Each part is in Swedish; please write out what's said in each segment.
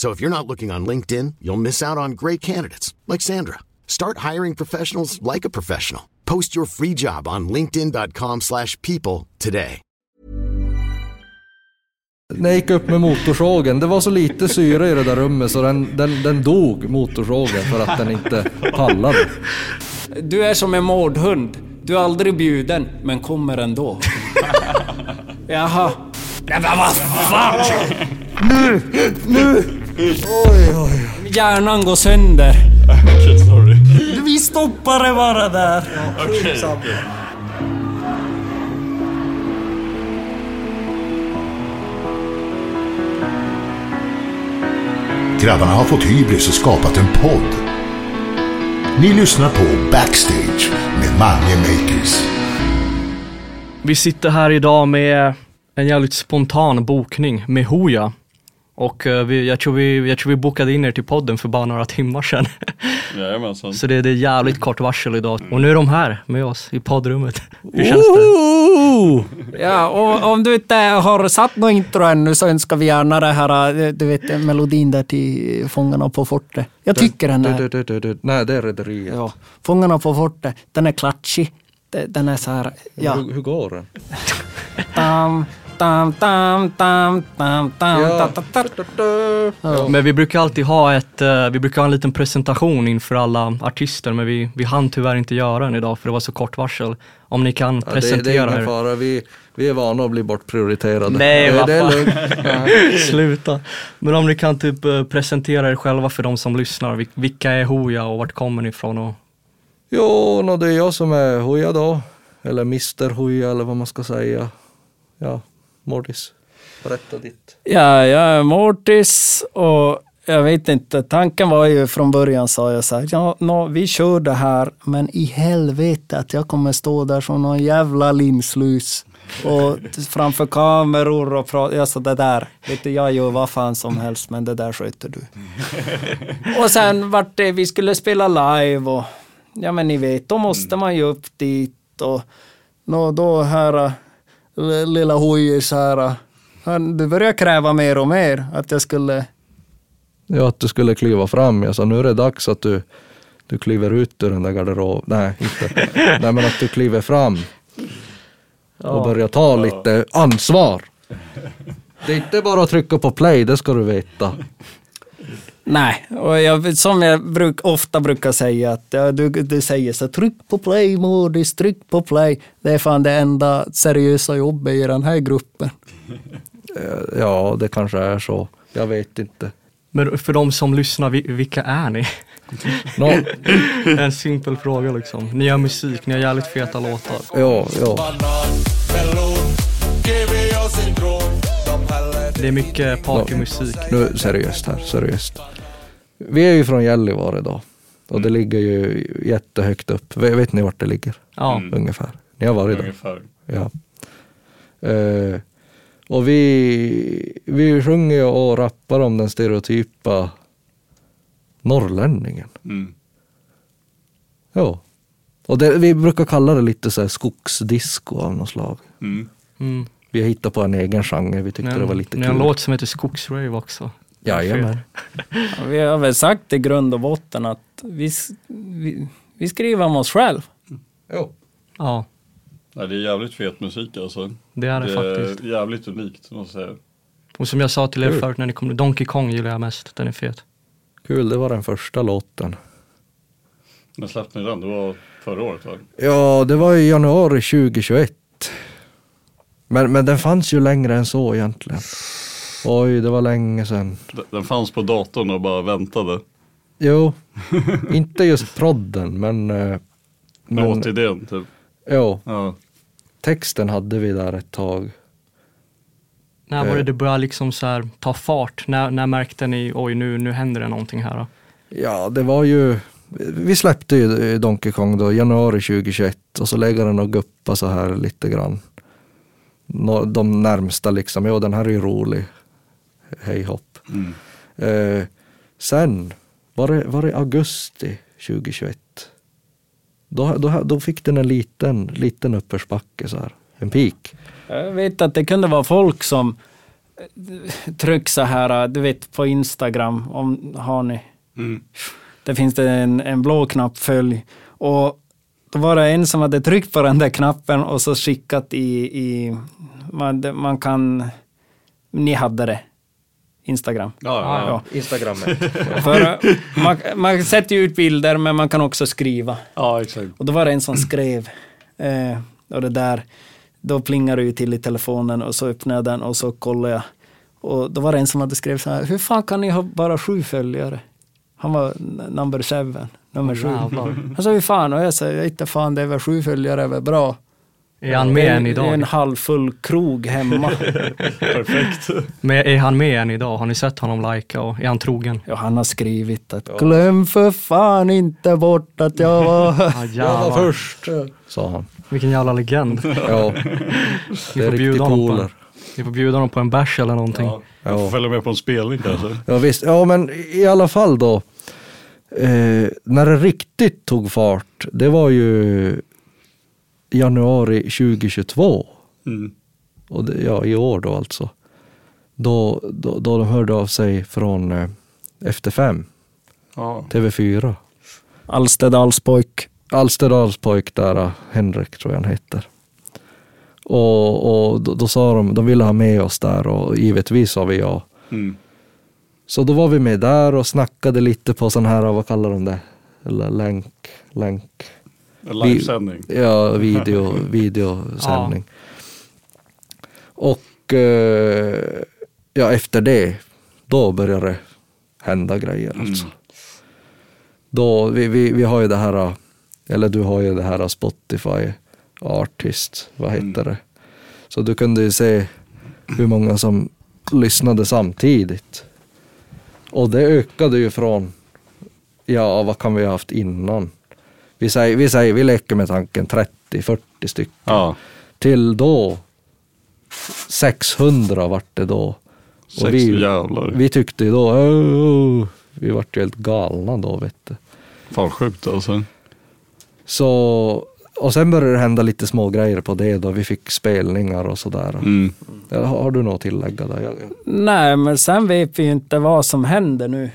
So if you're not looking on LinkedIn, you'll miss out on great candidates like Sandra. Start hiring professionals like a professional. Post your free job on linkedin.com/people today. När jag gick upp med motorsågen, det var så lite syre i det där rummet så den, den, den dog, motorsågen, för att den inte pallade. Du är som en mårdhund. Du är aldrig bjuden, men kommer ändå. Jaha. Nej men vad fan! Nu! Nu! Oj, oj. Hjärnan går sönder. Okej, sorry. Vi stoppar det bara där. Okej. Grabbarna har fått hybris och skapat en podd. Ni lyssnar på Backstage med Mange Makers. Vi sitter här idag med en jävligt spontan bokning med Hoja. Och eh, vi, jag, tror vi, jag tror vi bokade in er till podden för bara några timmar sedan. Jajamensan. Så det, det är jävligt kort varsel idag. Och nu är de här med oss i poddrummet. Hur känns det? Ja, och om du inte har satt något intro ännu så önskar vi gärna det här, eh, du vet melodin där till Fångarna på fortet. Jag tycker den är... du, du, du, du. Nej, det är Rederiet. Ja, Fångarna på fortet, den är klatschig. De- Den är så här, ja. Hur, hur går den? Tam, tam, tam, tam, tam, tam, Ja. ta, ta, ta. Ja. Men vi brukar alltid ha ett, eh, vi brukar ha en liten presentation inför alla artister men vi, vi hann tyvärr inte göra den idag för det var så kort varsel. Om ni kan Ja, det, presentera det är ingen er. fara, vi, vi är vana att bli bortprioriterade. Nej, det, vad det är lugnt. Sluta. Men om ni kan typ eh, presentera er själva för de som lyssnar. Vil- Vilka är Hoja och vart kommer ni ifrån? Och... Jo, nå, det är jag som är Hoja då. Eller Mr Hoja eller vad man ska säga. Ja, Mordis. Berätta ditt. Ja, jag är Mortis och jag vet inte, tanken var ju från början sa jag så här, ja, nå, vi kör det här, men i helvete att jag kommer stå där som någon jävla linslus och framför kameror och prata, alltså det där, vet du, jag gör vad fan som helst, men det där sköter du. och sen vart det, vi skulle spela live och ja men ni vet, då måste man ju upp dit och nå, då här, lilla hojis här, han, du börjar kräva mer och mer att jag skulle Ja, att du skulle kliva fram. Jag sa nu är det dags att du, du kliver ut ur den där garderoben. Nej, inte. Nej, men att du kliver fram och börjar ta lite ansvar. Det är inte bara att trycka på play, det ska du veta. Nej, och jag, som jag bruk, ofta brukar säga, att ja, du, du säger så tryck på play Modis, tryck på play. Det är fan det enda seriösa jobbet i den här gruppen. Eh, Ja, det kanske är så. Jag vet inte. Men för de som lyssnar, vi- vilka är ni? Nå, en simpel fråga liksom. Ni gör musik, ni har jävligt feta låtar. ja, ja. Det är mycket partymusik. Nu seriöst här, seriöst. Vi är ju från Gällivare då. Och det ligger ju jättehögt upp. Vet, vet ni vart det ligger? Ja. Mm. Ungefär. Ni har varit där? Ungefär. Ja. Eh, och vi, vi sjunger ju och rappar om den stereotypa norrlänningen. Mm. Ja. Och det, vi brukar kalla det lite så här skogsdisco av något slag. Mm. Mm. Vi har hittat på en egen genre, vi tyckte Ni det var lite Ni har en kul. låt som heter Skogsrave också. Jajamän. Ja, Vi har väl sagt i grund och botten att vi, vi, vi skriver om oss själv. Jo. Ja, Nej, det är jävligt fet musik alltså. det är det, Det faktiskt. är jävligt unikt måste jag säga. Och som jag sa till er Kul. förut när ni kom, Donkey Kong gillar jag mest. Den är fet. Kul, det var den första låten. När släppte ni den? Det var förra året va? Ja, det var i januari 2021. Men, men den fanns ju längre än så egentligen. Oj, det var länge sedan. Den- fanns på datorn och bara väntade. Jo, inte just prodden, men... eh, men Låtidén typ. jo, Ja. texten hade vi där ett tag. När var det Eh. det började liksom så här, ta fart? När, när märkte ni, oj nu, nu händer det någonting här? Då? Ja, det var ju... Vi släppte ju Donkey Kong då, januari 2021 och så lägger den och guppa så här lite grann. De närmsta liksom, jo den här är ju rolig. Hej hopp. Mm. Eh, sen, var det, var det augusti 2021? Då, då, då fick den en liten, liten uppförsbacke så här, en peak. Jag vet att det kunde vara folk som eh, tryckte så här, du vet på Instagram, om har ni? Mm. Det finns det en, en blå knapp, följ. Och då var det en som hade tryckt på den där knappen och så skickat i, i man, man kan, ni hade det, Instagram. Ja, ja, ja. Instagrammet. För man, man sätter ju ut bilder men man kan också skriva. ja, exakt. Och då var det en som skrev, eh, och det där, då plingade det ju till i telefonen och så öppnade jag den och så kollade jag. Och då var det en som hade skrivit så här, hur fan kan ni ha bara sju följare? Han var number seven, nummer sju. Han sa, hur fan? Och jag sa, jag inte fan, det är väl sju följare, är väl bra. Är han med än En idag? halvfull krog hemma. Perfekt. Men är han med än idag? Har ni sett honom lika och är han trogen? Ja, han har skrivit att glöm för fan inte bort att jag var... Ja, jävlar. först, sa han. Vilken jävla legend. Ja, Ni det är på, poler. ni får bjuda honom på en bärs eller någonting. Ja. Jag får Ja. följa med på en spelning kanske. Ja visst, ja men i alla fall då. Eh, när det riktigt tog fart, det var ju januari 2022. Mm. Och det, ja, i år då alltså. Då, då, då de hörde av sig från eh, Efter fem, Ja. TV4. Alstedalspojk. Alsterdalspojk där, eh, Henrik tror jag han heter. Och, och då, då sa de, de ville ha med oss där och givetvis sa vi ja. Mm. Så då var vi med där och snackade lite på sån här, vad kallar de det? Eller länk, länk. En livesändning. Ja, video, videosändning. Och eh, ja, efter det, då började det hända grejer alltså. Då, vi, vi, vi har ju det här, eller du har ju det här Spotify Artist, vad heter det? Så du kunde ju se hur många som lyssnade samtidigt. Och det ökade ju från, ja vad kan vi ha haft innan? Vi säger, vi, säger, vi leker med tanken 30-40 stycken. Ja. Till då 600 vart det då. Sex Och vi, jävlar. vi tyckte ju då, oh, vi vart ju helt galna då vet du. Fan sjukt alltså. Så, och sen började det hända lite små grejer på det då. Vi fick spelningar och sådär. Mm. Har har du något att tillägga där? Nej, men sen vet vi ju inte vad som händer nu.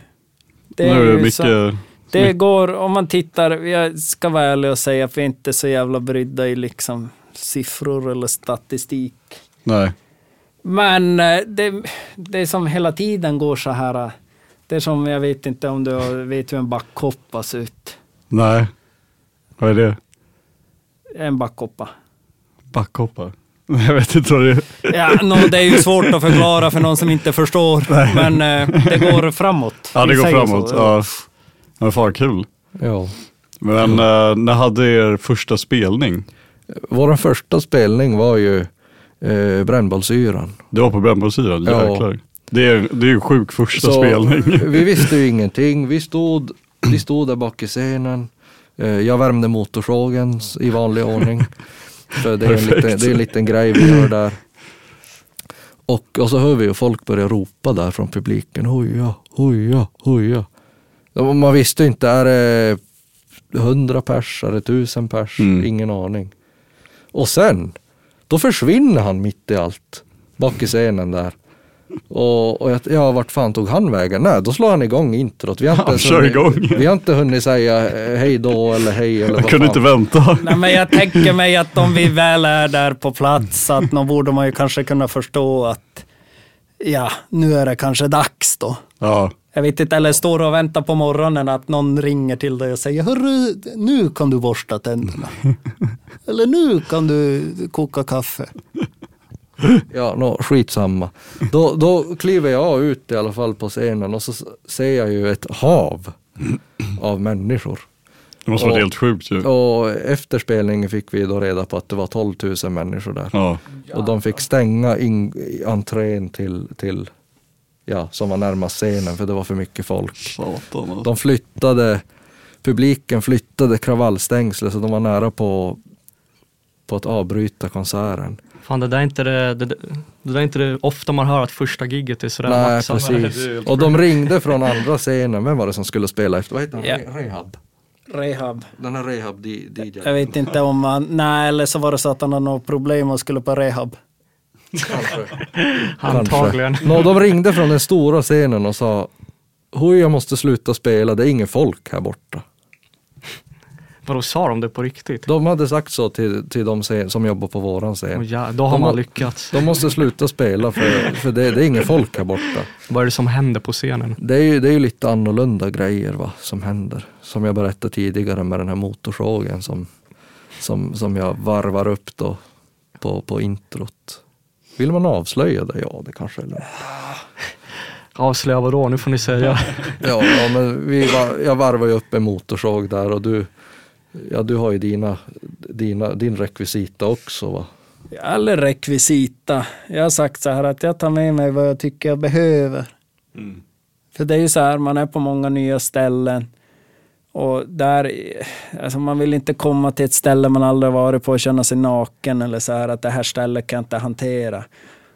Det nu är det ju mycket... så- det går, om man tittar, jag ska vara ärlig och säga att vi inte är så jävla brydda i liksom siffror eller statistik. Nej. Men eh, det, det är som hela tiden går så här. eh, Det är som, jag vet inte om du vet hur en backhoppa ser ut. Nej. Vad är det? En backhoppa. Backhoppa? Jag vet inte vad det är. Ja, no, det är ju svårt att förklara för någon som inte förstår. Men eh, det går framåt. Ja, det går framåt. så. Ja. Men fan kul. ja. Men eh, när hade er första spelning? Vår första spelning var ju eh, Brännbollsyran. Det var på Brännbollsyran? Ja. Jäklar. Det är, det är ju sjuk första Så, spelning. Vi visste ju ingenting. Vi stod, vi stod där bak i scenen. Eh, Jag värmde motorsågen i vanlig ordning. För det är, en liten, det är en liten grej vi gör där. Och, och så hör vi ju folk börja ropa där från publiken. Hoja, hoja, hoja. Ja, Man visste inte, är det hundra pers, är det tusen pers? Mm. Ingen aning. Och sen, då försvinner han mitt i allt. Bak i scenen där. Och, och jag, ja, vart fan tog han vägen? Nej, då slår han igång introt. Vi har inte, Han kör hunnit, igång. Vi har inte hunnit säga eh, hej då eller hej eller Jag kunde fan. inte vänta. Nej, men jag tänker mig att om vi väl är där på plats, att då borde man ju kanske kunna förstå att ja, nu är det kanske dags då. Ja. Jag vet inte, eller står och väntar på morgonen att någon ringer till dig och säger Hörru, nu kan du borsta tänderna. eller nu kan du koka kaffe. Ja, no, skitsamma. Då, då kliver jag ut i alla fall på scenen och så ser jag ju ett hav av människor. Det måste vara helt sjukt ju. Och efter spelningen fick vi då reda på att det var 12 000 människor där. Ja. Och de fick stänga in, entrén till, till, ja, som var närmast scenen för det var för mycket folk. Satan alltså. De flyttade, publiken flyttade kravallstängslet så de var nära på, på att avbryta konserten. Fan det där är inte det, det, det där är inte det ofta man hör att första gigget är sådär Nej, maxat. precis. det Och de ringde från andra scenen. Vem var det som skulle spela efter? Vad heter han? Re- Rehab. Rehab. Den här Rehab DJ. Jag vet inte om han, nej eller så var det så att han hade något problem och skulle på rehab. Antagligen. Nå, de ringde från den stora scenen och sa Oj, jag måste sluta spela, det är ingen folk här borta. Vadå, sa de det på riktigt? De hade sagt så till, till de som jobbar på våran scen. Oh, ja, då har De man lyckats. De måste sluta spela för, för det, det är ingen folk här borta. Vad är det som händer på scenen? Det är ju det är ju lite annorlunda grejer va, som händer. Som jag berättade tidigare med den här motorsågen som, som, som jag varvar upp då på, på introt. Vill man avslöja det? Ja, det kanske är lugnt. Avslöja vadå? Nu får ni säga. Ja, ja men vi var, jag varvar ju upp en motorsåg där och du, ja, du har ju dina, dina, din rekvisita också va? Eller rekvisita. Jag har sagt så här att jag tar med mig vad jag tycker jag behöver. För det är ju så här, man är på många nya ställen. Och där, alltså man vill inte komma till ett ställe man aldrig varit på och känna sig naken eller så här att det här stället kan jag inte hantera.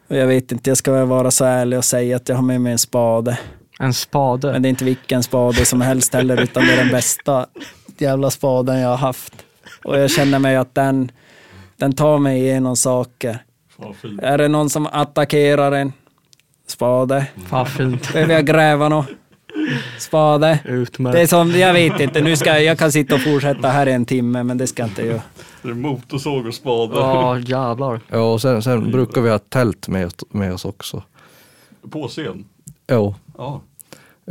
Och jag vet inte, jag ska väl vara så ärlig och säga att jag har med mig en spade. En spade. Men det är inte vilken spade som helst heller, utan det är den bästa jävla spaden jag har haft. Och jag känner mig att den, den tar mig igenom saker. Är det någon som attackerar en? Spade. Fan fint. Behöver jag gräva något? Spade. Utmärkt. Det är som, jag vet inte, nu ska jag, kan sitta och fortsätta här i en timme, men det ska jag inte göra. Det är motorsåg och spade. Ja, jävlar. Ja, och sen, sen brukar vi ha tält med, med oss också. På scen. Ja, Ja.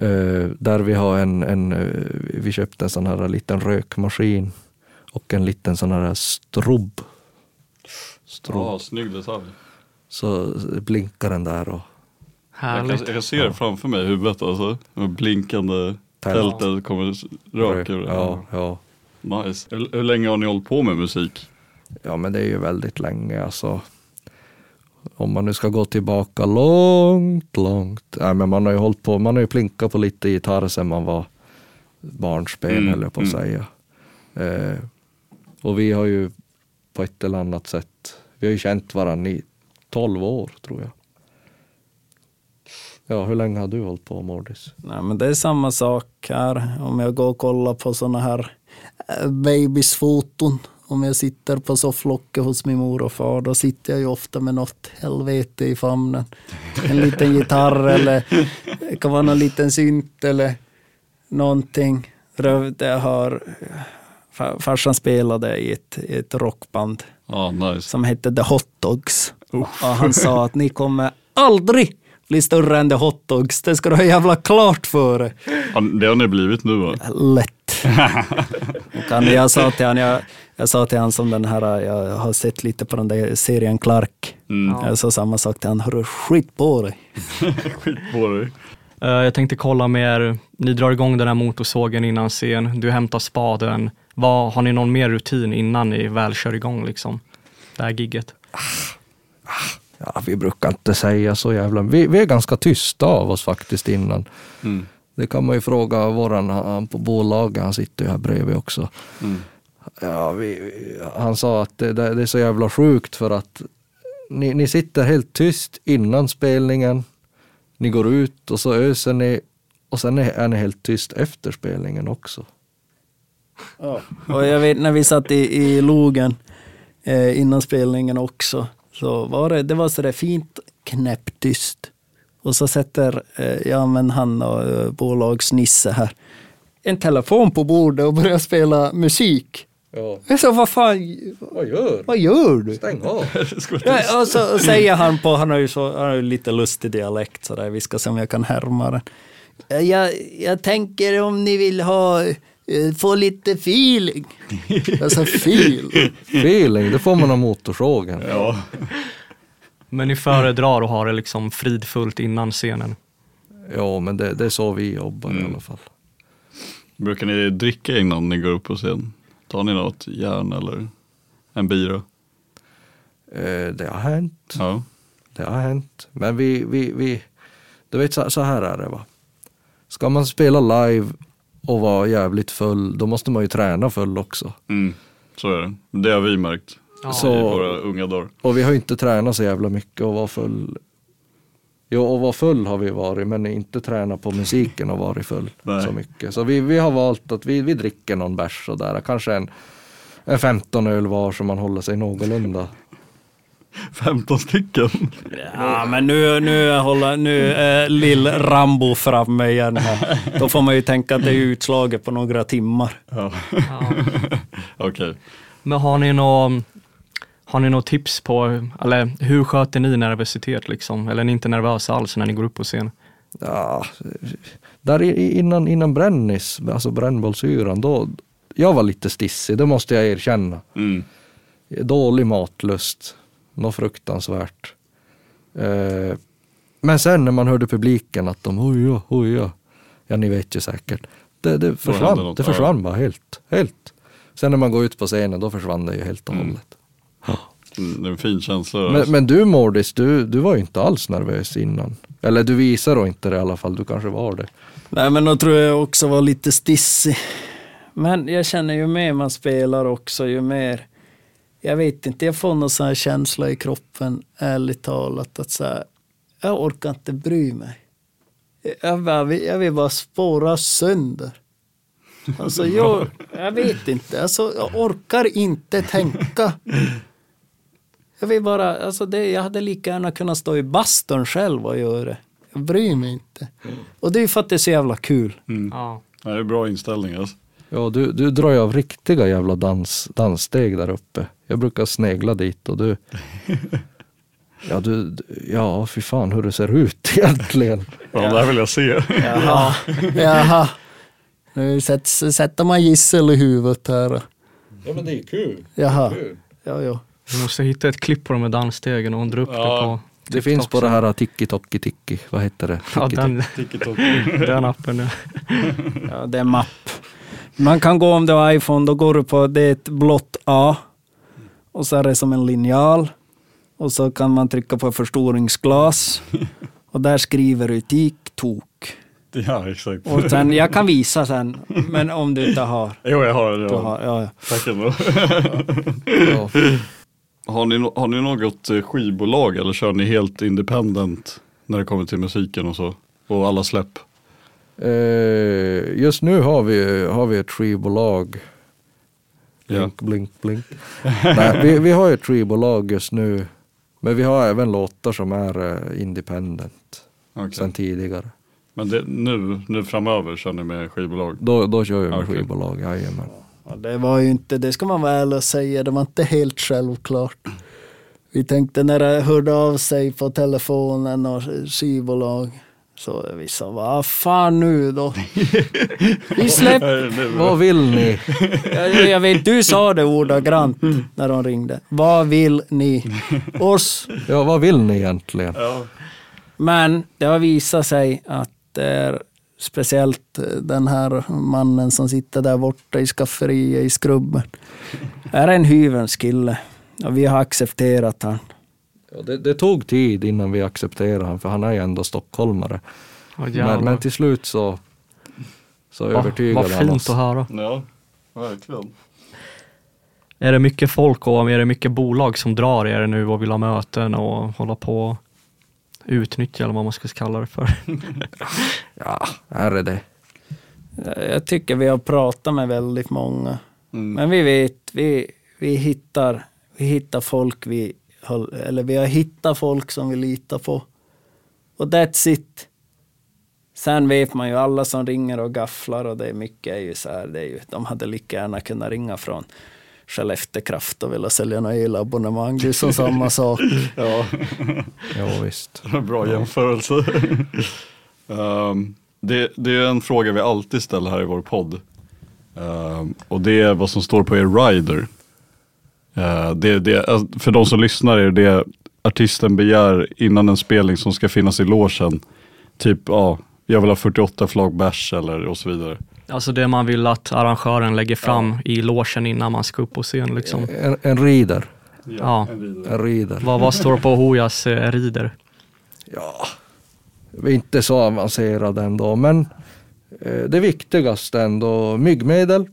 Eh, där vi har en, en, eh, vi köpte en sån här liten rökmaskin och en liten sån här strobb. Strobb. Ja, snygg detalj. Så blinkar den där och Jag Härligt. kan, jag kan se det framför mig i huvudet alltså. Med blinkande Tält. tältet kommer rök ur. Ja, ja. Nice. Hur, hur länge har ni hållit på med musik? ja, men det är ju väldigt länge alltså. Om man nu ska gå tillbaka långt, långt. Nej, men man har ju hållit på, man har ju plinkat på lite gitarr sedan man var barnsben, Mm, jag på att mm. säga. Eh, och vi har ju på ett eller annat sätt, vi har ju känt varandra i 12 år tror jag. Ja, hur länge har du hållit på Mordis? Nej, men det är samma sak här. Om jag går och kollar på sådana här eh, babysfoton. Om jag sitter på sofflocket hos min mor och far, då sitter jag ju ofta med något helvete i famnen. En liten gitarr eller det kan vara någon liten synt eller någonting. Jag har, far- farsan spelade i ett, i ett rockband Ja, nice. som hette The Hot Dogs. Och han sa att ni kommer aldrig bli större än The Hot Dogs. Det ska du ha jävla klart för det har ni blivit nu va? Lätt. Och han, jag sa till jag, jag sa till han som den här, jag har sett lite på den där serien Clark. Mm. Jag sa samma sak till han, hörru skit på dig. Skit på dig. Eh, jag tänkte kolla med er, ni drar igång den här motorsågen innan scen, du hämtar spaden. Vad, har ni någon mer rutin innan ni väl kör igång liksom? Det här gigget? Ja, vi brukar inte säga så jävla... Vi, vi är ganska tysta av oss faktiskt innan. Mm. Det kan man ju fråga våran han på bolaget, han sitter ju här bredvid också. Mm. Ja, vi, han sa att det, det, är så jävla sjukt för att ni, ni sitter helt tyst innan spelningen. Ni går ut och så öser ni och sen är, är ni helt tyst efter spelningen också. Och jag vet när vi satt i, i logen eh, innan spelningen också, så var det, det var så där fint knäpptyst. Och så sätter, eh, ja men han och eh, bolagsnisse här, en telefon på bordet och börjar spela musik. Ja. Jag sa, vad fan, Vad gör vad gör du? Stäng av! Ja, och så säger han på, han har ju, så, han har ju lite lustig dialekt så där, vi ska se om jag kan härma den. Jag, jag tänker om ni vill ha, eh, få lite feeling. Jag sa feel. Feeling, det får man av motorsågen. Ja. Men ni föredrar att ha det liksom fridfullt innan scenen? Ja, men det, det är så vi jobbar i Mm. alla fall. Brukar ni dricka innan ni går upp på scen? Tar ni något järn eller en bira? Eh, det har hänt. Ja. Det har hänt. Men vi, vi, vi du vet så, så här är det va. Ska man spela live och vara jävligt full, då måste man ju träna full också. Mm, så är det. Det har vi märkt Ja. i Så- våra unga dagar. Och vi har ju inte tränat så jävla mycket och vara full. Jo, och vara full har vi varit, men inte tränat på musiken och varit full Nej. så mycket. Så vi, vi har valt att vi, vi dricker någon bärs sådär, kanske en, en 15 öl var så man håller sig någorlunda. 15 stycken. Ja, men nu, nu, håller, nu är lill Rambo framme igen här. Då får man ju tänka att det är utslaget på några timmar. Ja. Ja. Okej. Men har ni något har ni något tips på, eller hur sköter ni nervositet liksom? Eller är ni inte nervösa alls när ni går upp på scen? Ja, där i- innan, innan brännis, alltså brännbollsyran, då, jag var lite stissig, det måste jag erkänna. Mm. Dålig matlust, något fruktansvärt. Eh, men sen när man hörde publiken att de hoja, hoja, ja ni vet ju säkert. Det, det försvann, det försvann bara helt, helt. Sen när man går ut på scenen då försvann det ju helt och Mm. hållet. Det är en fin känsla. Men, alltså. men du Mordis, du, du var ju inte alls nervös innan. Eller du visar då inte det i alla fall, du kanske var det. Nej, men då tror jag också var lite stissig. Men jag känner ju mer man spelar också, ju mer... Jag vet inte, jag får någon sån här känsla i kroppen, ärligt talat, att så här, jag orkar inte bry mig. Jag, bara, vill- jag vill bara spåra sönder. Alltså jag, jag vet inte, alltså, jag orkar inte tänka. Jag vill bara, alltså det, jag hade lika gärna kunnat stå i bastun själv och göra det. Jag bryr mig inte. Och det är ju för att det är så jävla kul. Mm. Ja. Ja, det är bra inställning alltså. Ja, du, du drar ju av riktiga jävla dans, danssteg där uppe. Jag brukar snegla dit och du... Ja, du, ja, fy fan hur det ser ut egentligen. Ja, det här vill jag se. Jaha. Jaha. Nu sätter man gissel i huvudet här. Ja, men det är kul. Jaha. Ja, ja. Vi måste hitta ett klipp på de här dansstegen och dra upp Ja. det på Det finns på det här Tiki Toki Tiki, vad heter det? Ja, den, den appen. ja. ja, det är mapp. Man kan gå om du har iPhone, då går du på, det är ett blått A. Och så är det som en linjal. Och så kan man trycka på förstoringsglas. Och där skriver du TikTok. Ja, exakt. Och sen, jag kan visa sen, men om du inte har. Jo, jag har det. Du Ja. har ja, ja. Tack ändå. Ja. Har ni, har ni något eh, skivbolag eller kör ni helt independent när det kommer till musiken och så? Och alla släpp? Eh, just nu har vi, har vi ett skivbolag. Blink, blink, blink. Nej, vi, vi har ett skivbolag just nu. Men vi har även låtar som är eh, independent Okej. sen tidigare. Men det, nu, nu framöver kör ni med skivbolag? Då, då kör vi med Okej. skivbolag, jajamän. Ja, det var ju inte, det ska man väl säga, det var inte helt självklart. Vi tänkte när det hörde av sig på telefonen och skivbolag. Så vi sa, vad fan nu då? Vi släpper. Vad vill ni? Jag, jag vet, du sa det ordagrant när de ringde. Vad vill ni? Oss. Ja, vad vill ni egentligen? Men det har visat sig att det är speciellt eh, den här mannen som sitter där borta i skafferiet i skrubben. är en hyvens kille. Och vi har accepterat han. Ja, det, det tog tid innan vi accepterade honom, för han är ju ändå stockholmare. Men, men till slut så, så Vad- övertygade Vad han fint oss. att höra. Ja, verkligen. Är det mycket folk och är det mycket bolag som drar er nu och vill ha möten och hålla på utnyttja eller vad man ska kalla det för? Ja, är det det? Jag tycker vi har pratat med väldigt många. Mm. Men vi vet, vi, vi, hittar, vi hittar folk vi, eller vi har hittat folk som vi litar på. Och that's it. Sen vet man ju alla som ringer och gafflar och det är mycket är ju så här, det är ju, de hade lika gärna kunnat ringa från Skellefteå Kraft och vilja sälja några elabonnemang. Det är som samma sak. Ja, Ja, visst. bra jämförelse. Ehm, det, det är en fråga vi alltid ställer här i vår podd. Ehm, och det är vad som står på er rider. Eh, det, det, alltså, för de som lyssnar är det artisten begär innan en spelning som ska finnas i logen. Typ, ja, jag vill ha 48 flak bärs eller och så vidare. Alltså det man vill att arrangören lägger fram i logen innan man ska upp på scen liksom. En, en rider. Ja. En rider. Vad, vad står på Hojas eh, rider? Ja, vi är inte så avancerade ändå, men eh, det viktigaste ändå, myggmedel,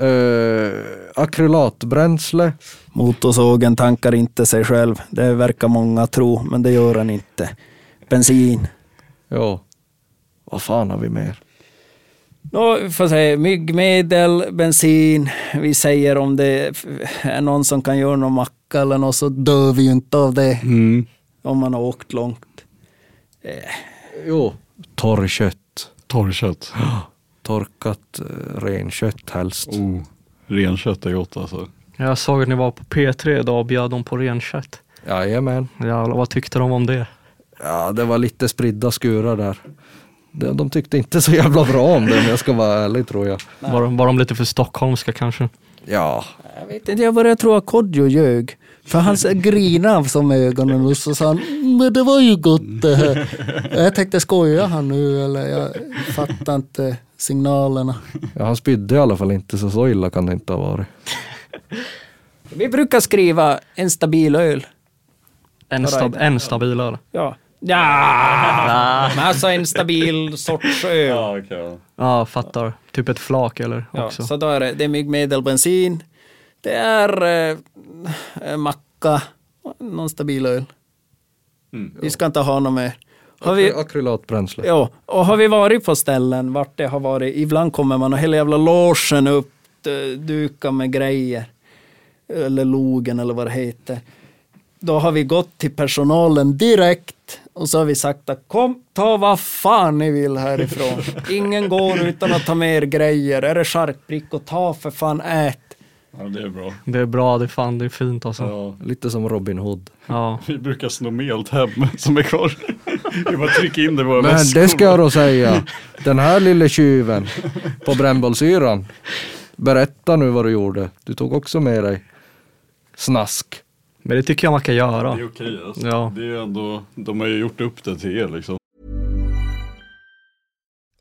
eh, akrylatbränsle, Motorsågen tankar inte sig själv. Det verkar många tro, men det gör den inte. Bensin. ja, vad fan har vi mer? Nå, får säga myggmedel, bensin. Vi säger om det är någon som kan göra någon macka eller något så dör vi ju inte av det. Om man har åkt långt. Jo, torrkött, Torrkött. torkat eh, renkött helst. Oh, renkött är gott alltså. Jag såg att ni var på P3 idag och bjöd dem på renkött. Jajamän. Jävlar, vad tyckte de om det? Ja, det var lite spridda skurar där. De, de tyckte inte så jävla bra om det om jag ska vara ärlig tror jag. Var, de- var de lite för stockholmska kanske? Ja, Jag vet inte, jag börjar tro att Kodjo ljög. För han grinade som ögonen och så sa han, men det var ju gott det här. Jag tänkte, skojar han nu eller? Jag fattar inte signalerna. ja, han spydde i alla fall inte så så illa kan det inte ha varit. Vi brukar skriva en stabil öl. En, stab, en stabil öl. Ja. Ja, men alltså en stabil sorts öl. okay. Ja, fattar. Typ ett flak eller Ja, också. så då är det, det är myggmedel, bensin, det är eh, macka, någon stabil öl. Vi ska inte ha något mer. Har vi, Akrylatbränsle. ja, och har vi varit på ställen vart det har varit, ibland kommer man och hela jävla logen upp, eh, dukar med grejer. Eller logen eller vad det heter. Då har vi gått till personalen direkt och så har vi sagt att kom, ta vad fan ni vill härifrån. Ingen går utan att ta med er grejer. Är det charkbrick och ta för fan ät. Ja, det är bra. Det är bra, det är fan det är fint alltså. Ja. Lite som Robin Hood. Ja. Vi brukar sno med allt hem som är kvar. Vi bara trycker in det i våra Men väskor. det ska jag då säga. Den här lille tjuven på brännbollsyran. Berätta nu vad du gjorde. Du tog också med dig snask. Men det tycker jag man kan göra. Det är okej alltså. Ja. Det är ändå, de har ju gjort upp det till er liksom.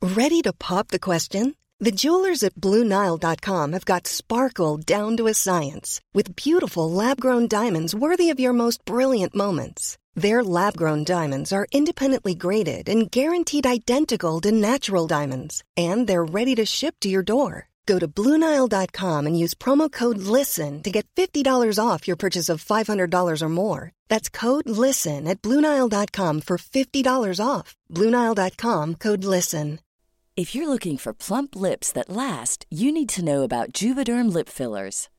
Ready to pop the question? The jewelers at BlueNile.com have got sparkle down to a science with beautiful lab grown diamonds worthy of your most brilliant moments. Their lab grown diamonds are independently graded and guaranteed identical to natural diamonds, and they're ready to ship to your door. Go to BlueNile.com and use promo code LISTEN to get $50 off your purchase of $500 or more. That's code LISTEN at BlueNile.com for $50 off. BlueNile.com code LISTEN. If you're looking for plump lips that last, you need to know about Juvederm lip fillers.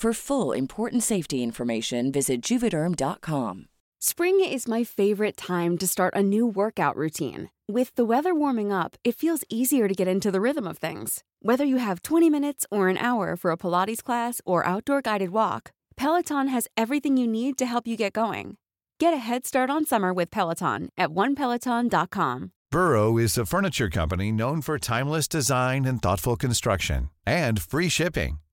For full important safety information, visit juvederm.com. Spring is my favorite time to start a new workout routine. With the weather warming up, it feels easier to get into the rhythm of things. Whether you have 20 minutes or an hour for a Pilates class or outdoor guided walk, Peloton has everything you need to help you get going. Get a head start on summer with Peloton at onepeloton.com. Burrow is a furniture company known for timeless design and thoughtful construction and free shipping,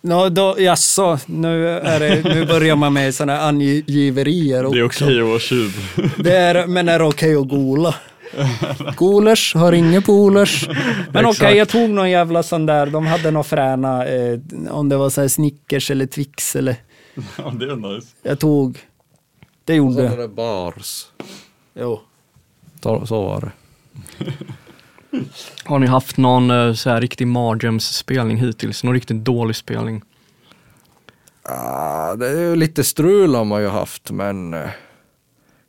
no, då, jaså, nu, är det, nu börjar man med sådana angiverier också. Det är okej att vara tjuv. Det är, men är det okej att gola? Golers har inga polers. Men okej, Exakt. jag tog någon jävla sån där, de hade några fräna, eh, om det var så här Snickers eller Twix eller, Ja, det är nice. jag tog, det gjorde jag. det bars. Jo. Så var det. Har ni haft någon eh, så här riktig mardrömsspelning hittills? Någon riktigt dålig spelning? Ah, det är ju lite strul har man ju haft, men eh,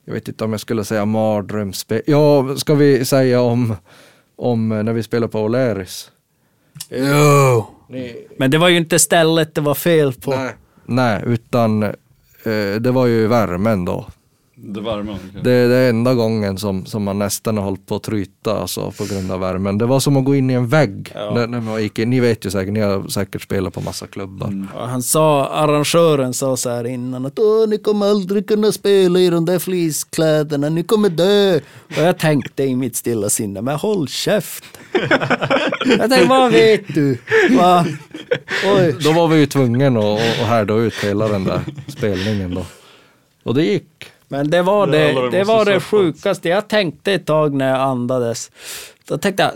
jag vet inte om jag skulle säga mardrömsspel. Ja, ska vi säga om, om eh, när vi spelade på O'Learys? Jo. Men det var ju inte stället det var fel på. Nej. Nej, utan eh, det var ju värmen då. Det värmer. okej. Det är enda gången som, som man nästan har hållit på att tryta alltså, på grund av värmen. Det var som att gå in i en vägg. När, när man gick in. Ni vet ju säkert, ni har säkert spelat på massa klubbar. Ja, Han sa, arrangören sa så här innan att Åh, ni kommer aldrig kunna spela i de där fleecekläderna, ni kommer dö. Och jag tänkte i mitt stilla sinne, men håll käft. jag tänkte, vad vet du? Va? Oj. Då var vi ju tvungna att härda ut hela den där spelningen då. Och det gick. Men det var det, det, måste var det sjukaste. Jag tänkte ett tag när jag andades. Då tänkte jag,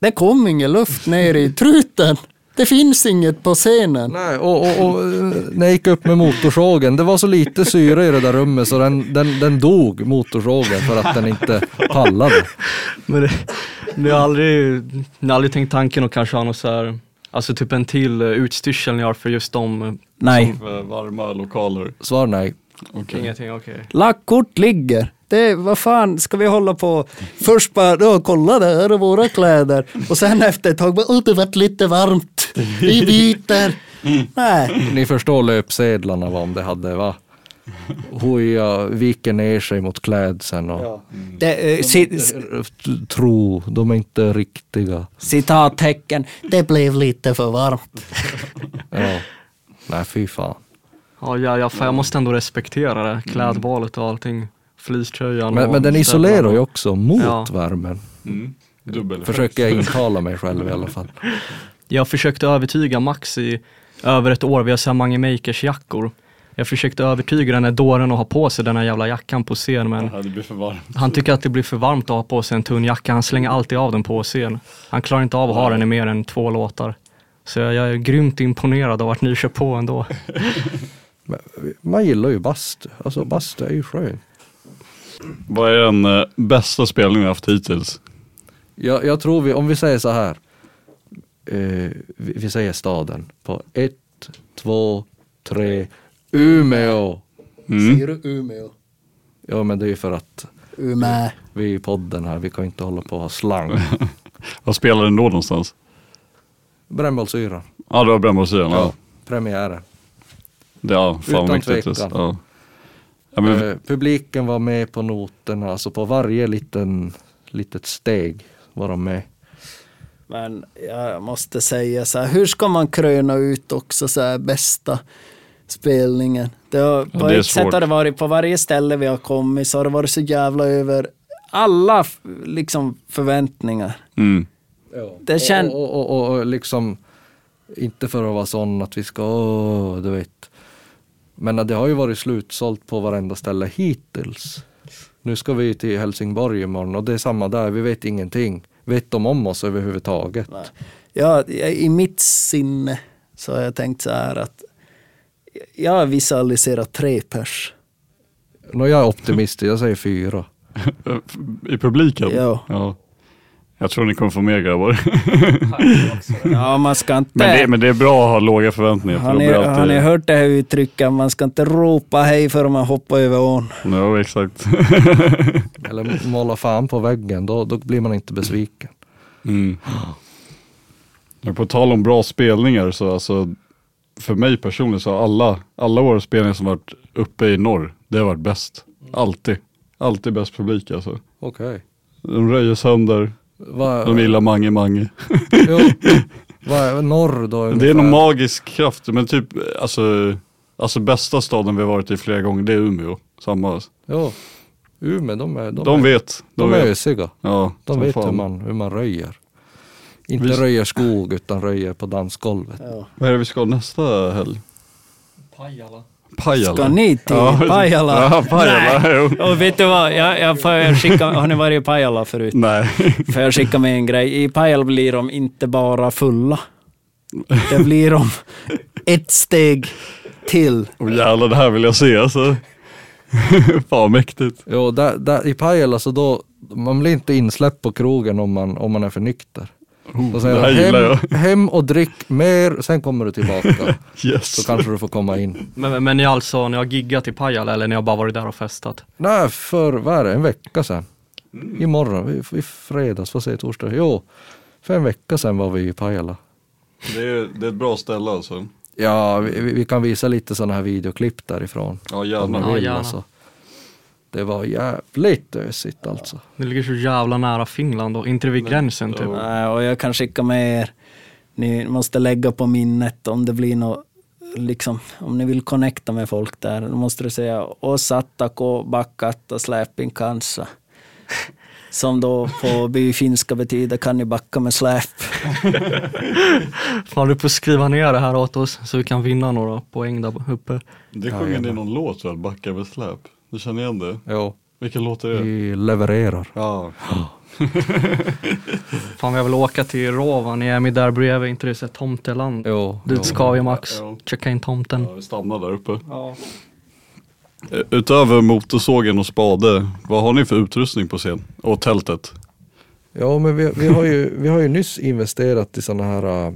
det kom ingen luft ner i truten. Det finns inget på scenen. Nej, och, och, och eh, när jag gick upp med motorsågen, det var så lite syre i det där rummet så den, den, den dog, motorsågen, för att den inte pallade. Men det, ni, har aldrig, ni har aldrig tänkt tanken att kanske ha något så här, alltså typ en till eh, utstyrsel ni har för just dem? eh, Nej. Som, varma lokaler. Svar nej. Okej. Ingenting, okej. Lackkort ligger. Det, vad fan ska vi hålla på? Först bara, ja, kolla det här är våra kläder. Och sen efter ett tag, bara, oh, det vart lite varmt. Vi byter. Nej. Ni förstår löpsedlarna vad om det hade va? Hoja viker ner sig mot klädseln och Det, eh, ci- tro, de är inte riktiga. citattecken, det blev lite för varmt. Ja. Nej, fy fan. Ja, ja, ja fan, jag måste ändå respektera det, klädvalet och allting. Fleecetröjan Men, men den isolerar ju också mot Ja. värmen. Mm. Dubbel Försöker jag intala mig själv i alla fall. Jag försökte övertyga Max i över ett år, vi har så här Mange Makers jackor. Jag försökte övertyga den här dåren att ha på sig den här jävla jackan på scen men Ja, det blir för varmt. han tycker att det blir för varmt att ha på sig en tunn jacka. Han slänger alltid av den på scen. Han klarar inte av att ha den i mer än två låtar. Så jag, jag är grymt imponerad av att ni kör på ändå. Man gillar ju bastu. Alltså bastu är ju skön. Vad är den eh, bästa spelningen vi haft hittills? Jag, jag tror vi, om vi säger så här. Eh, vi, vi säger staden på ett, två, tre. Umeå. Säger du Umeå? Ja men det är ju för att Umeå. vi är i podden här, vi kan inte hålla på och ha slang. Vad spelar den då någonstans? Brännbollsyra. Ja, det var Brännbollsyran. Ja. Premiären. Ja, fan Utan tvekan. Ja. Ja, men, Eh, publiken var med på noterna, alltså på varje liten, litet steg var de med. Men jag måste säga så här, hur ska man kröna ut också så här bästa spelningen? Det har, på det ett sätt har det varit, på varje ställe vi har kommit så har det varit så jävla över alla liksom förväntningar. mm. Det kän- och, och, och, och liksom, inte för att vara sån att vi ska, åh, du vet. Men det har ju varit slutsålt på varenda ställe hittills. Nu ska vi till Helsingborg imorgon och det är samma där, vi vet ingenting. Vet de om oss överhuvudtaget? Ja, I mitt sinne så har jag tänkt så här att jag har visualiserat tre pers. Nå, jag är optimistisk, jag säger fyra. I publiken? Ja. ja. Jag tror ni kommer få mer grabbar. Ja, man ska inte... men, det, men det är bra att ha låga förväntningar. för har, då ni, alltid... har ni hört det här uttrycket? Man ska inte ropa hej för man hoppar över ån. Ja, exakt. Eller måla fan på väggen, då, då blir man inte besviken. Mm. Men på tal om bra spelningar så alltså för mig personligen så har alla, alla våra spelningar som varit uppe i norr, det har varit bäst. Alltid. Alltid bäst publik alltså. Okej. De röjer sönder, Vad- de gillar Mange Mange. Jo, är norr då Det är ungefär? någon magisk kraft, men typ alltså Alltså bästa staden vi har varit i flera gånger, det är Umeå. Samma. Ja, Umeå de är, de De är, vet. de vet. är ösiga. Ja, De vet fan. hur man, hur man röjer. Inte Visst. röjer skog utan röjer på dansgolvet. Vad är det vi ska nästa helg? Pajala. Pajala. Ska ni till Ja, Pajala? Ja, Pajala. Nej. Och vet du vad, jag, jag får skicka, har ni varit i Pajala förut? Nej. Får jag skicka med en grej? I Pajala blir de inte bara fulla. Det blir de ett steg till. Åh jävlar, det här vill jag se alltså. Fan mäktigt. Jo, där, där, i Pajala så då, man blir inte insläppt på krogen om man, om man är för nykter. Då säger det här hem, hem och drick mer, sen kommer du tillbaka. Yes. Så kanske du får komma in. Men, men ni alltså, ni har giggat i Pajala eller ni har bara varit där och festat? Nej, för vad är det, en vecka sedan. Imorgon, i, i fredags, vad säger torsdag? Jo, för en vecka sedan var vi i Pajala. Det är, det är ett bra ställe alltså. Ja, vi, vi kan visa lite sådana här videoklipp därifrån. Ja gärna. Om Ja, gärna. alltså. Det var jävligt ösigt alltså. Det ligger så jävla nära Finland och inte vid gränsen typ. Nej, och jag kan skicka med er, ni måste lägga på minnet om det blir något, liksom, om ni vill connecta med folk där, då måste du säga osattako bakkatta släpin kanssa. Som då på byfinska betyder kan ni backa med släp. Fan du får skriva ner det här åt oss så vi kan vinna några poäng där uppe. Det sjunger ni någon låt väl? Backa med släp. Du känner igen det? Jo, Vilken låt är det? vi levererar. Ja. Fan jag vill åka till Rovaniemi är där bredvid, inte det här tomteland? Jo, Dit ska vi Max, Ja. checka in tomten. Ja, vi stannar där uppe. Ja. Eh, Utöver motorsågen och spade, vad har ni för utrustning på scen? Och tältet? Ja, men vi, vi, har ju, vi har ju nyss investerat i sådana här äh,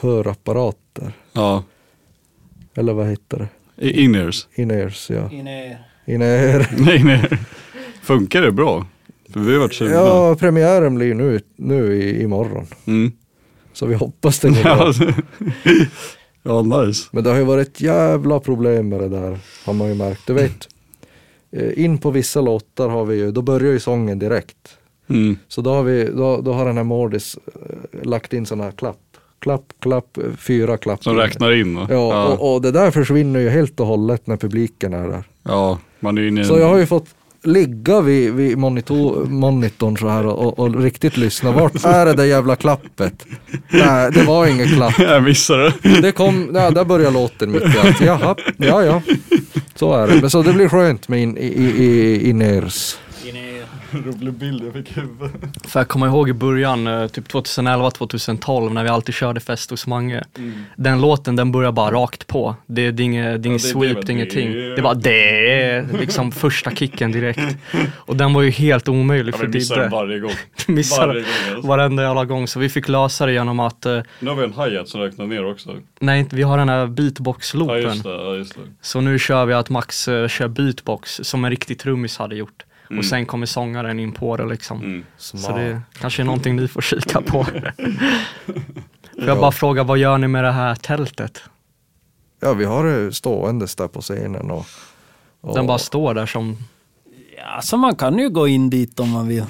hörapparater. Ja, Eller vad heter det? In-ears? In-ears, ja. In-ear. Nej, nej. Funkar det bra? För vi har varit sugna. Ja, premiären blir nu, nu i, imorgon. Mm. Så vi hoppas det går bra. Ja, ja, nice. Men det har ju varit ett jävla problem med det där, har man ju märkt. Du vet, eh, in på vissa låtar har vi ju, då börjar ju sången direkt. Mm. Så då har, vi, då, då har den här Mordis eh, lagt in sådana här klapp. Klapp, klapp, fyra klapp. Som räknar in? Ja, ja. Och, och det där försvinner ju helt och hållet när publiken är där. ja man är inne i Så jag har ju fått ligga vid, vid monitor, monitorn så här och, och riktigt lyssna. Vart är det där jävla klappet? Nej, det var ingen klapp. Jag missade det. Det kom, ja, där började låten mitt i allt. Jaha, ja ja. Så är det. Men så det blir skönt med in, i, i, i, in-ears. Rolig bild jag fick i huvudet. För jag kommer ihåg i början, eh, typ 2011-2012 när vi alltid körde fest hos Mange. Den låten den börjar bara rakt på. Det, det är inget, det är Ja, sweep, var det är ingenting. det. Är bara det liksom första kicken direkt. Och den var ju helt omöjlig Ja, för vi missar den Didde. varje gång. Missar Varje gång, alltså. varenda jävla gång. Så vi fick lösa det genom att, eh, Nu har vi en hi-hat som räknar ner också. nej vi har den här Ja beatbox-loopen. just det, ja, just det. Så nu kör vi att Max eh, kör beatbox som en riktig trummis hade gjort. Mm. Och sen kommer sångaren in på det liksom. Mm. Så det kanske är någonting ni får kika på. Får jag bara fråga, vad gör ni med det här tältet? Ja, vi har det ståendes där på scenen och, och Den bara står där som, Ja, så man kan ju gå in dit om man vill.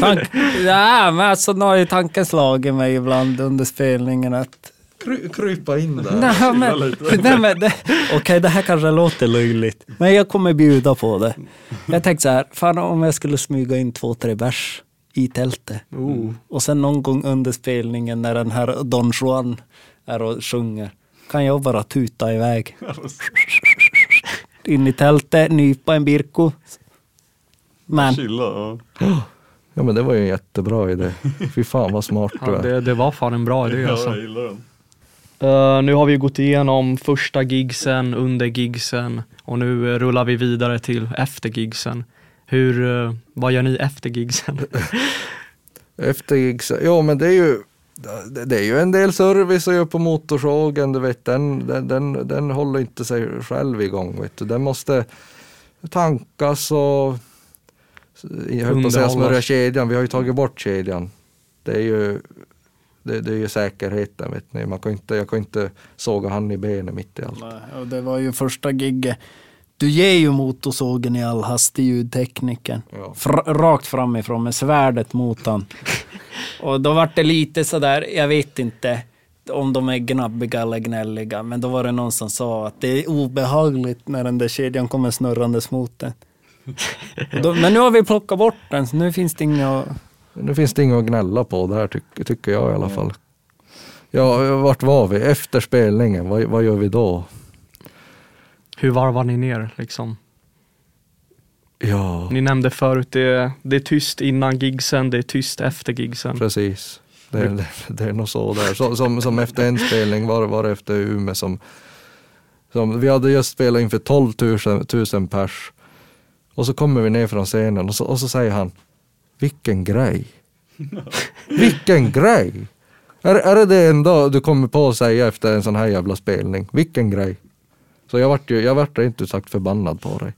Tank, ja, men alltså, nu har ju tanken slagit mig ibland under spelningen att kry, krypa in där. Nej, men, nej, men det, okej, det här kanske låter löjligt, men jag kommer bjuda på det. Jag tänkte så här, fan om jag skulle smyga in två, tre bärs i tältet. Och sen någon gång under spelningen när den här Don Juan är och sjunger, kan jag bara tuta iväg. In i tältet, nypa en birko. Men Chilla, ja. Ja men det var ju en jättebra idé. Fy fan vad smart du ja, är. det, det var fan en bra idé ja alltså. jag gillar den. Eh, nu har vi gått igenom första gigsen, under gigsen och nu eh, rullar vi vidare till efter gigsen. Hur, eh, vad gör ni efter gigsen? Efter gigs, ja men det är ju det- är ju en del service att göra på motorsågen, du vet den, den, den, den håller inte sig själv igång. Vet du. Den måste tankas och jag höll på att säga smörja kedjan, vi har ju tagit bort kedjan. Det är ju, det, det är ju säkerheten vet ni, man kan inte, jag kan inte såga han i benet mitt i allt. och det var ju första gigget. Du ger ju motorsågen i all hast till ljudteknikern. Ja. Fra- rakt framifrån med svärdet mot han. Och då var det lite sådär, jag vet inte. om de är gnabbiga eller gnälliga. Men då var det någon som sa att det är obehagligt när den där kedjan kommer snurrandes mot den. Då, men nu har vi plockat bort den, så nu finns det inga... Nu finns det inget att gnälla på där tycker, tycker jag i alla fall. Ja, vart var vi? Efter spelningen, vad, vad gör vi då? Hur varvar ni ner liksom? Ja, Ni nämnde förut, det, det är tyst innan gigsen, det är tyst efter gigsen. precis. Det, är- det, är nog så där. Så, som, som efter en spelning var, var det efter Umeå som, som vi hade just spelat inför 12 000, 000 pers. Och så kommer vi ner från scenen och så, och så säger han, vilken grej. vilken grej. Är, är det det enda du kommer på att säga efter en sån här jävla spelning? Vilken grej. Så jag vart ju, jag vart inte sagt förbannad på dig.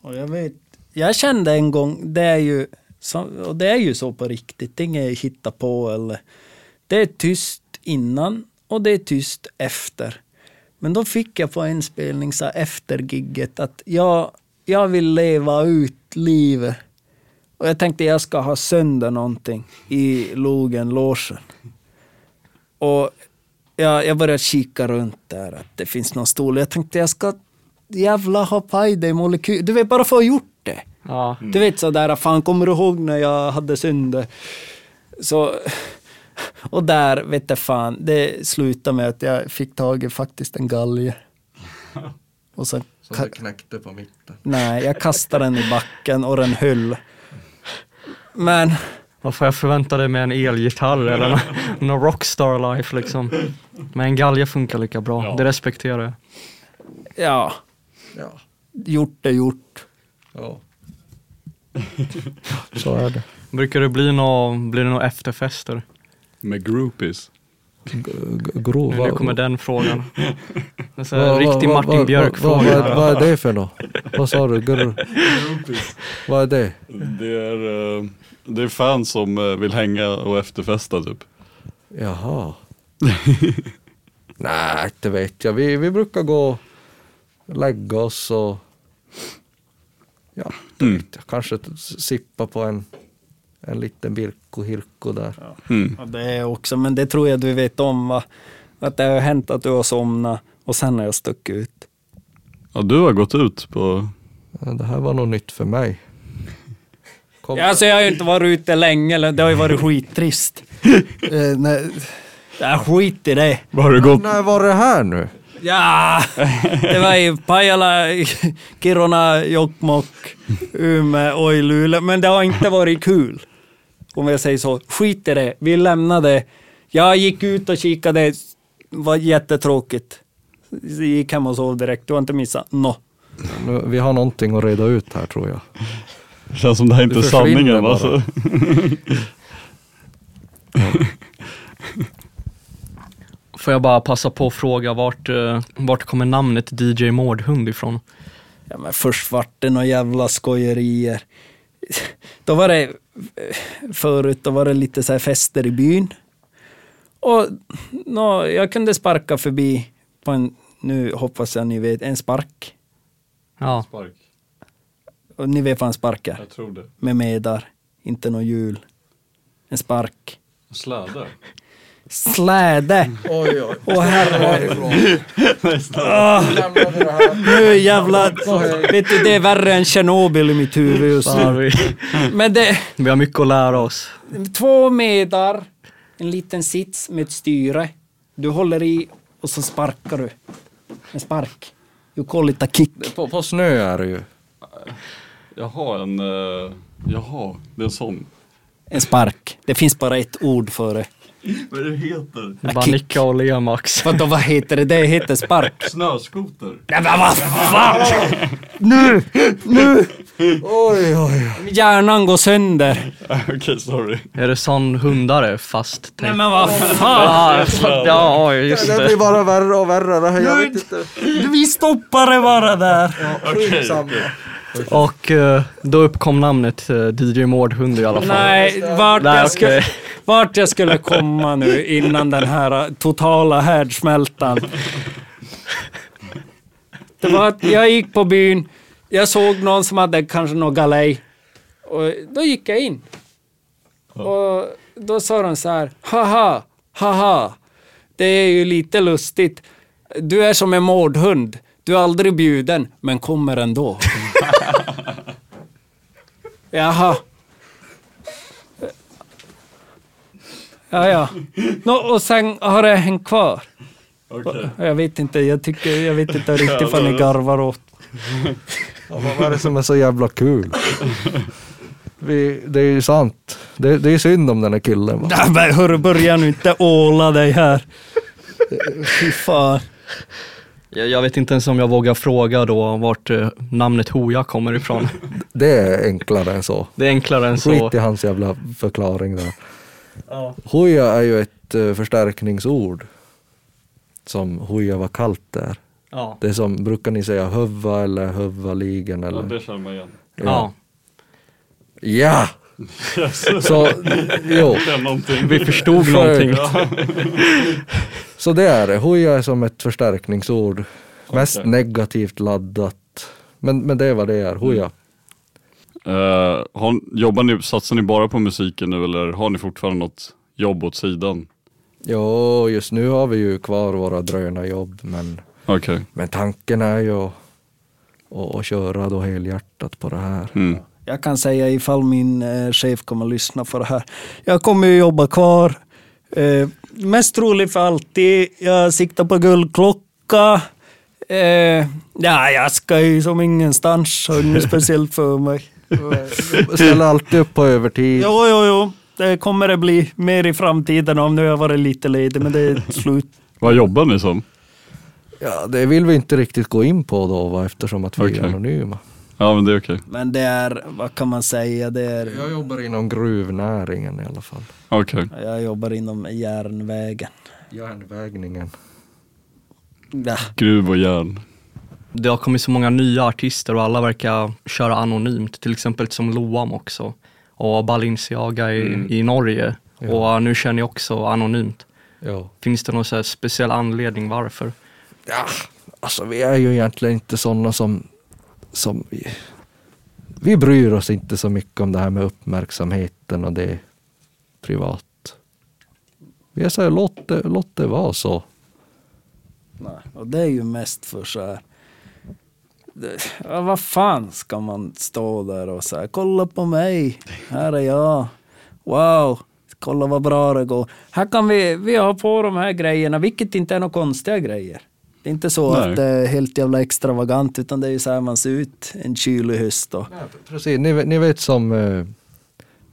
Och jag vet, jag kände en gång, det är ju, så, och det är ju så på riktigt, det är inget hitta på eller. Det är tyst innan och det är tyst efter. Men då fick jag på en spelning så efter gigget att jag, jag vill leva ut livet. Och jag tänkte jag ska ha sönder någonting i logen, logen. Och jag, jag började kika runt där, att det finns någon stol. Jag tänkte jag ska jävla ha paj dig molekyl. Du vet, bara för att ha gjort det. Ja. Du vet sådär, fan kommer du ihåg när jag hade synder? Så, och där, vet du fan, det slutade med att jag fick tag i faktiskt en galge. Och sen, Som du knäckte på mitten. nej, jag kastade den i backen och den höll. Men, Vad får jag förvänta dig med en elgitarr eller nå- någon rockstar life liksom? Men en galge funkar lika bra, det respekterar jag. ja, Ja. gjort är gjort. ja. Så är det. Brukar det bli några blir det nå efterfester? Med groupies. G- g- grov. Nu kommer den frågan. En sån här Vad- riktig Martin Björk-fråga. Vad, vad är det för något? Vad sa du? Gr- vad är det? Det är, eh, det är fans som eh, vill hänga och efterfesta typ. Jaha. Nej, inte vet jag. Vi, vi brukar gå och lägga oss och ja, det Mm. vet jag. kanske sippa på en, en liten Birko Hirko där. Mm. Ja, det är också, men det tror jag du vet om va? Att det har hänt att du har somnat och sen har jag stuckit ut. Ja, du har gått ut på... Ja, Det här var nog nytt för mig. Kom. Ja, alltså jag har ju inte varit ute länge, eller det har ju varit skittrist. eh, nej, ja, skit i det. Var har du gått? När var det här nu? Ja, det var i Pajala, Kiruna, Jokkmokk, Umeå och i Luleå. Men det har inte varit kul. Om jag säger så. Skit i det. Vi lämnade. Jag gick ut och kikade. Det var jättetråkigt. Jag gick hem och sov direkt. Du har inte missat nå. Nu, vi har någonting att reda ut här tror jag. Känns som det här inte är sanningen. Alltså. Får jag bara passa på att fråga vart, eh, vart kommer namnet DJ Mårdhund ifrån? Ja, men först vart det några jävla skojerier. Då var det, förut då var det lite så här fester i byn. Och nå, jag kunde sparka förbi på en, nu hoppas jag ni vet, en spark. Ja, Spark. Och ni vet vad en spark är? Jag tror det. Med medar, inte någon hjul. En spark. Släde. Släde! Oj, oj. Åh herre. Ah, nu jävlar. Vet du, det är värre än Tjernobyl i mitt huvud just nu. Men det, vi har mycket att lära oss. två medar, en liten sits med ett styre. Du håller i och så sparkar du. En spark. You call it a kick. På, på snö är det ju. Jaha, en... Uh, jaha, det är en sån. En spark. Det finns bara ett ord för det. Vad är det heter? Det är bara nicka och le Max. Vadå, vad heter det? Det heter spark. Snöskoter. Nej men vad fan! Nu! Nu! Oj, oj. Hjärnan går sönder. Okej, sorry. Är det sån hundare fast Nej men vad fan! Ja, ja, just Det det. blir bara värre och värre det här. Jag vet inte. Vi stoppar det bara där. Skitsamma. Och eh, då uppkom namnet eh, DJ Mårdhund i alla fall. Nej, vart, Nej, jag skulle, vart jag skulle komma nu innan den här uh, totala härdsmältan. Det var att jag gick på byn, jag såg någon som hade kanske någon galej. Och då gick jag in. Och då sa de så här, haha, haha. det är ju lite lustigt. Du är som en mårdhund. Du är aldrig bjuden, men kommer ändå. Jaha. Ja, ja. Nå, och sen har det hängt kvar. Okej. Jag vet inte, jag, tycker, jag vet inte riktigt vad ni garvar åt. Ja, vad är det som är så jävla kul? Vi, det är ju sant. Det, det är synd om den här killen. Va? Nej, men hörru, börja nu inte åla dig här. Fy fan. Jag, vet inte ens om jag vågar fråga då vart eh, namnet Hoja kommer ifrån. Det är enklare än så. Det är enklare än så. Skit i hans jävla förklaring där. Ja. Hoja är ju ett eh, förstärkningsord. Som hoja vad kallt det är. Ja. Det är som, brukar ni säga höva eller hövaligen Ja, eller? det känner man igen. Ja. Ja! Så, jo. Vi förstod För- någonting. Så det är det. Hoja är som ett förstärkningsord. Mest Okej. negativt laddat. Men, men det är vad det är, hoja. Eh, har, jobbar ni, satsar ni bara på musiken nu eller har ni fortfarande något jobb åt sidan? Jo, just nu har vi ju kvar våra drönarjobb men, Okej. men tanken är ju att, att, att köra då helhjärtat på det här. Mm. Jag kan säga ifall min eh, chef kommer att lyssna på det här. Jag kommer ju jobba kvar. Eh, mest troligt för alltid. Jag siktar på guldklocka. Eh, ja, jag ska ju som ingenstans. Har inget speciellt för mig. Ställer alltid upp på övertid. Jo, jo, jo. Det kommer det bli mer i framtiden om nu har jag varit lite ledig, men det är slut. Vad jobbar ni som? Ja, det vill vi inte riktigt gå in på då va, eftersom att vi Okej. är anonyma. Ja men det är okej. Men det är, vad kan man säga, det är... Jag jobbar inom gruvnäringen i alla fall. Okej. Jag jobbar inom järnvägen. Järnvägningen. Ja. Gruv och järn. Det har kommit så många nya artister och alla verkar köra anonymt. Till exempel som Loam också. Och Balenciaga i, Mm. i Norge. Ja. Och nu kör ni också anonymt. Ja. Finns det någon så här speciell anledning varför? ja, alltså vi är ju egentligen inte sådana som, som vi, vi bryr oss inte så mycket om det här med uppmärksamheten och det privat. Vi är så här, låt det, låt det vara så. Nej, och det är ju mest för så här. Det, ja, vad fan ska man stå där och säga, kolla på mig, här är jag, wow, kolla vad bra det går. Här kan vi, vi ha på de här grejerna, vilket inte är några konstiga grejer. Det är inte så Nej. att det är helt jävla extravagant, utan det är ju så här man ser ut en kylig höst. Och, Precis, ni, ni vet som eh,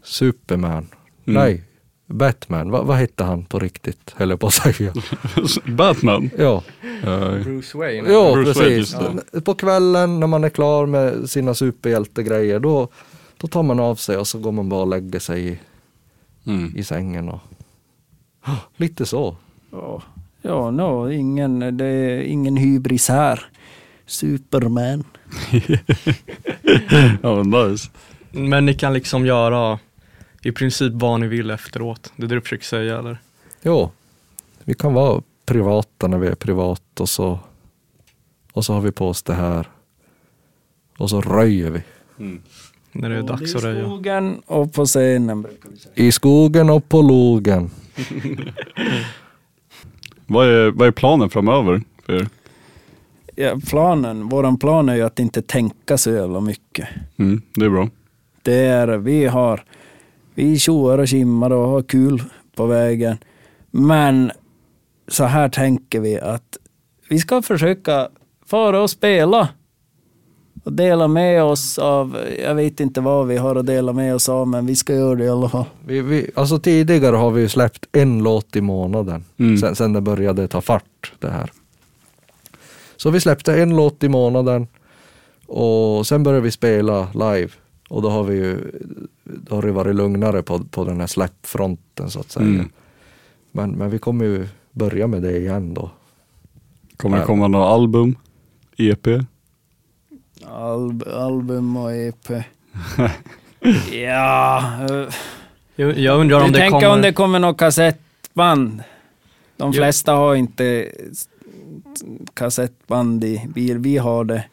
Superman. Mm. Nej, Batman. Va, vad hette han på riktigt, höll jag på att säga. Batman? ja. Bruce Wayne? Ja, Bruce Wayne, precis. just På kvällen när man är klar med sina superhjältegrejer då, då tar man av sig och så går man bara och lägger sig i, mm. i sängen. Och, lite så. ja, ja no, ingen, det är ingen hybris här. Superman. ja men nice. Men ni kan liksom göra i princip vad ni vill efteråt. Det är det du försöker säga eller? Jo, vi kan vara privata när vi är privat och så, och så har vi på oss det här. Och så röjer vi. Mm. När det är dags att I röja. skogen och på scenen. I skogen och på logen. Vad är, vad är planen framöver för er? Ja, planen, våran plan är ju att inte tänka så jävla mycket. Mm, det är bra. Det är, vi har, vi tjoar och kimmar och har kul på vägen. Men så här tänker vi att vi ska försöka fara och spela. Och dela med oss av, jag vet inte vad vi har att dela med oss av, men vi ska göra det i alla fall. Vi, vi, alltså tidigare har vi ju släppt en låt i månaden. Mm. Sen, sen det började ta fart det här. Så vi släppte en låt i månaden. Och sen började vi spela live. Och då har vi ju då har det varit lugnare på, på den här släppfronten så att säga. Mm. Men, men vi kommer ju börja med det igen då. Kommer det komma några album? EP? Alb, album och EP. ja, eh, Jag, jag undrar om du det tänker kommer... om det kommer något kassettband? De Jo. flesta har inte kassettband i bil, vi har det.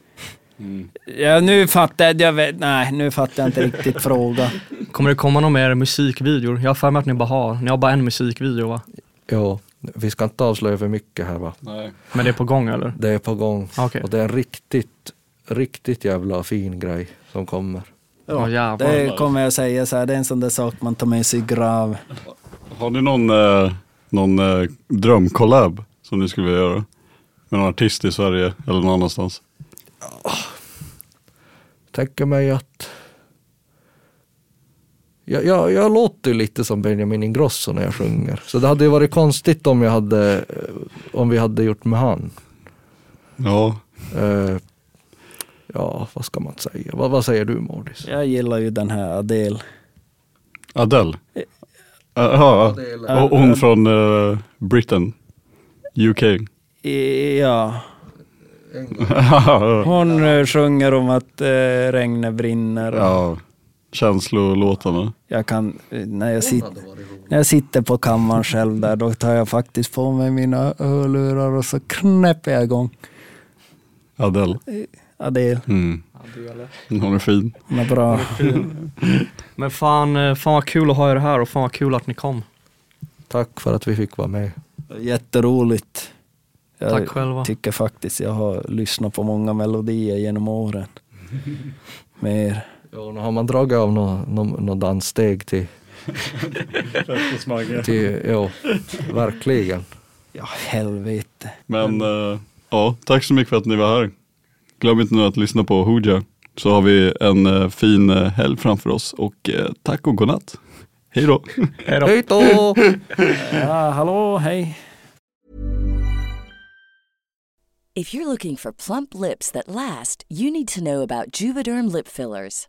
Mm. Ja, nu fattar jag, jag vet, nej, nu fattar jag inte riktigt frågan. Kommer det komma någon mer musikvideor? Jag har för mig att ni bara har, ni har bara en musikvideo va? Ja, Vi ska inte avslöja för mycket här va? Nej. Men det är på gång eller? Det är på gång. Okej. Och det är en riktigt, riktigt jävla fin grej som kommer. Ja, det kommer jag säga så här, det är en sån där sak man tar med sig i grav. Har ni någon, eh, någon eh, drömkollab som ni skulle vilja göra? Med någon artist i Sverige eller någon annanstans? Tänker mig att jag, jag, jag låter ju lite som Benjamin Ingrosso när jag sjunger. Så det hade ju varit konstigt om jag hade, om vi hade gjort med han. Ja. Eh, ja, vad ska man säga? Vad, vad säger du Mordis? Jag gillar ju den här Adele. Adele? Jaha, Adele. och hon från eh, Britain, UK. Ja. Hon eh, sjunger om att eh, regnet brinner. ja, känslolåtarna. Jag kan, eh, när jag, sit, när jag sitter på kammaren själv där, då tar jag faktiskt på mig mina hörlurar och så knäpper jag igång. Adele. Adele. Mm. Hon är fin. Hon är bra. Men fan, eh, fan vad kul att ha er här och fan vad kul att ni kom. Tack för att vi fick vara med. Jätteroligt. Jag Tack själva. tycker faktiskt jag har lyssnat på många melodier genom åren. Mer. Ja, nu har man dragit av något nå, nå danssteg till, till ja, verkligen. Ja, helvete. Men eh, ja, tack så mycket för att ni var här. Glöm inte nu att lyssna på Hooja. Så har vi en eh, fin eh, helg framför oss och eh, tack och godnatt. Hej då. Hej då. Hej då! Ja, hallå, hej. If you're looking for plump lips that last, you need to know about Juvederm lip fillers.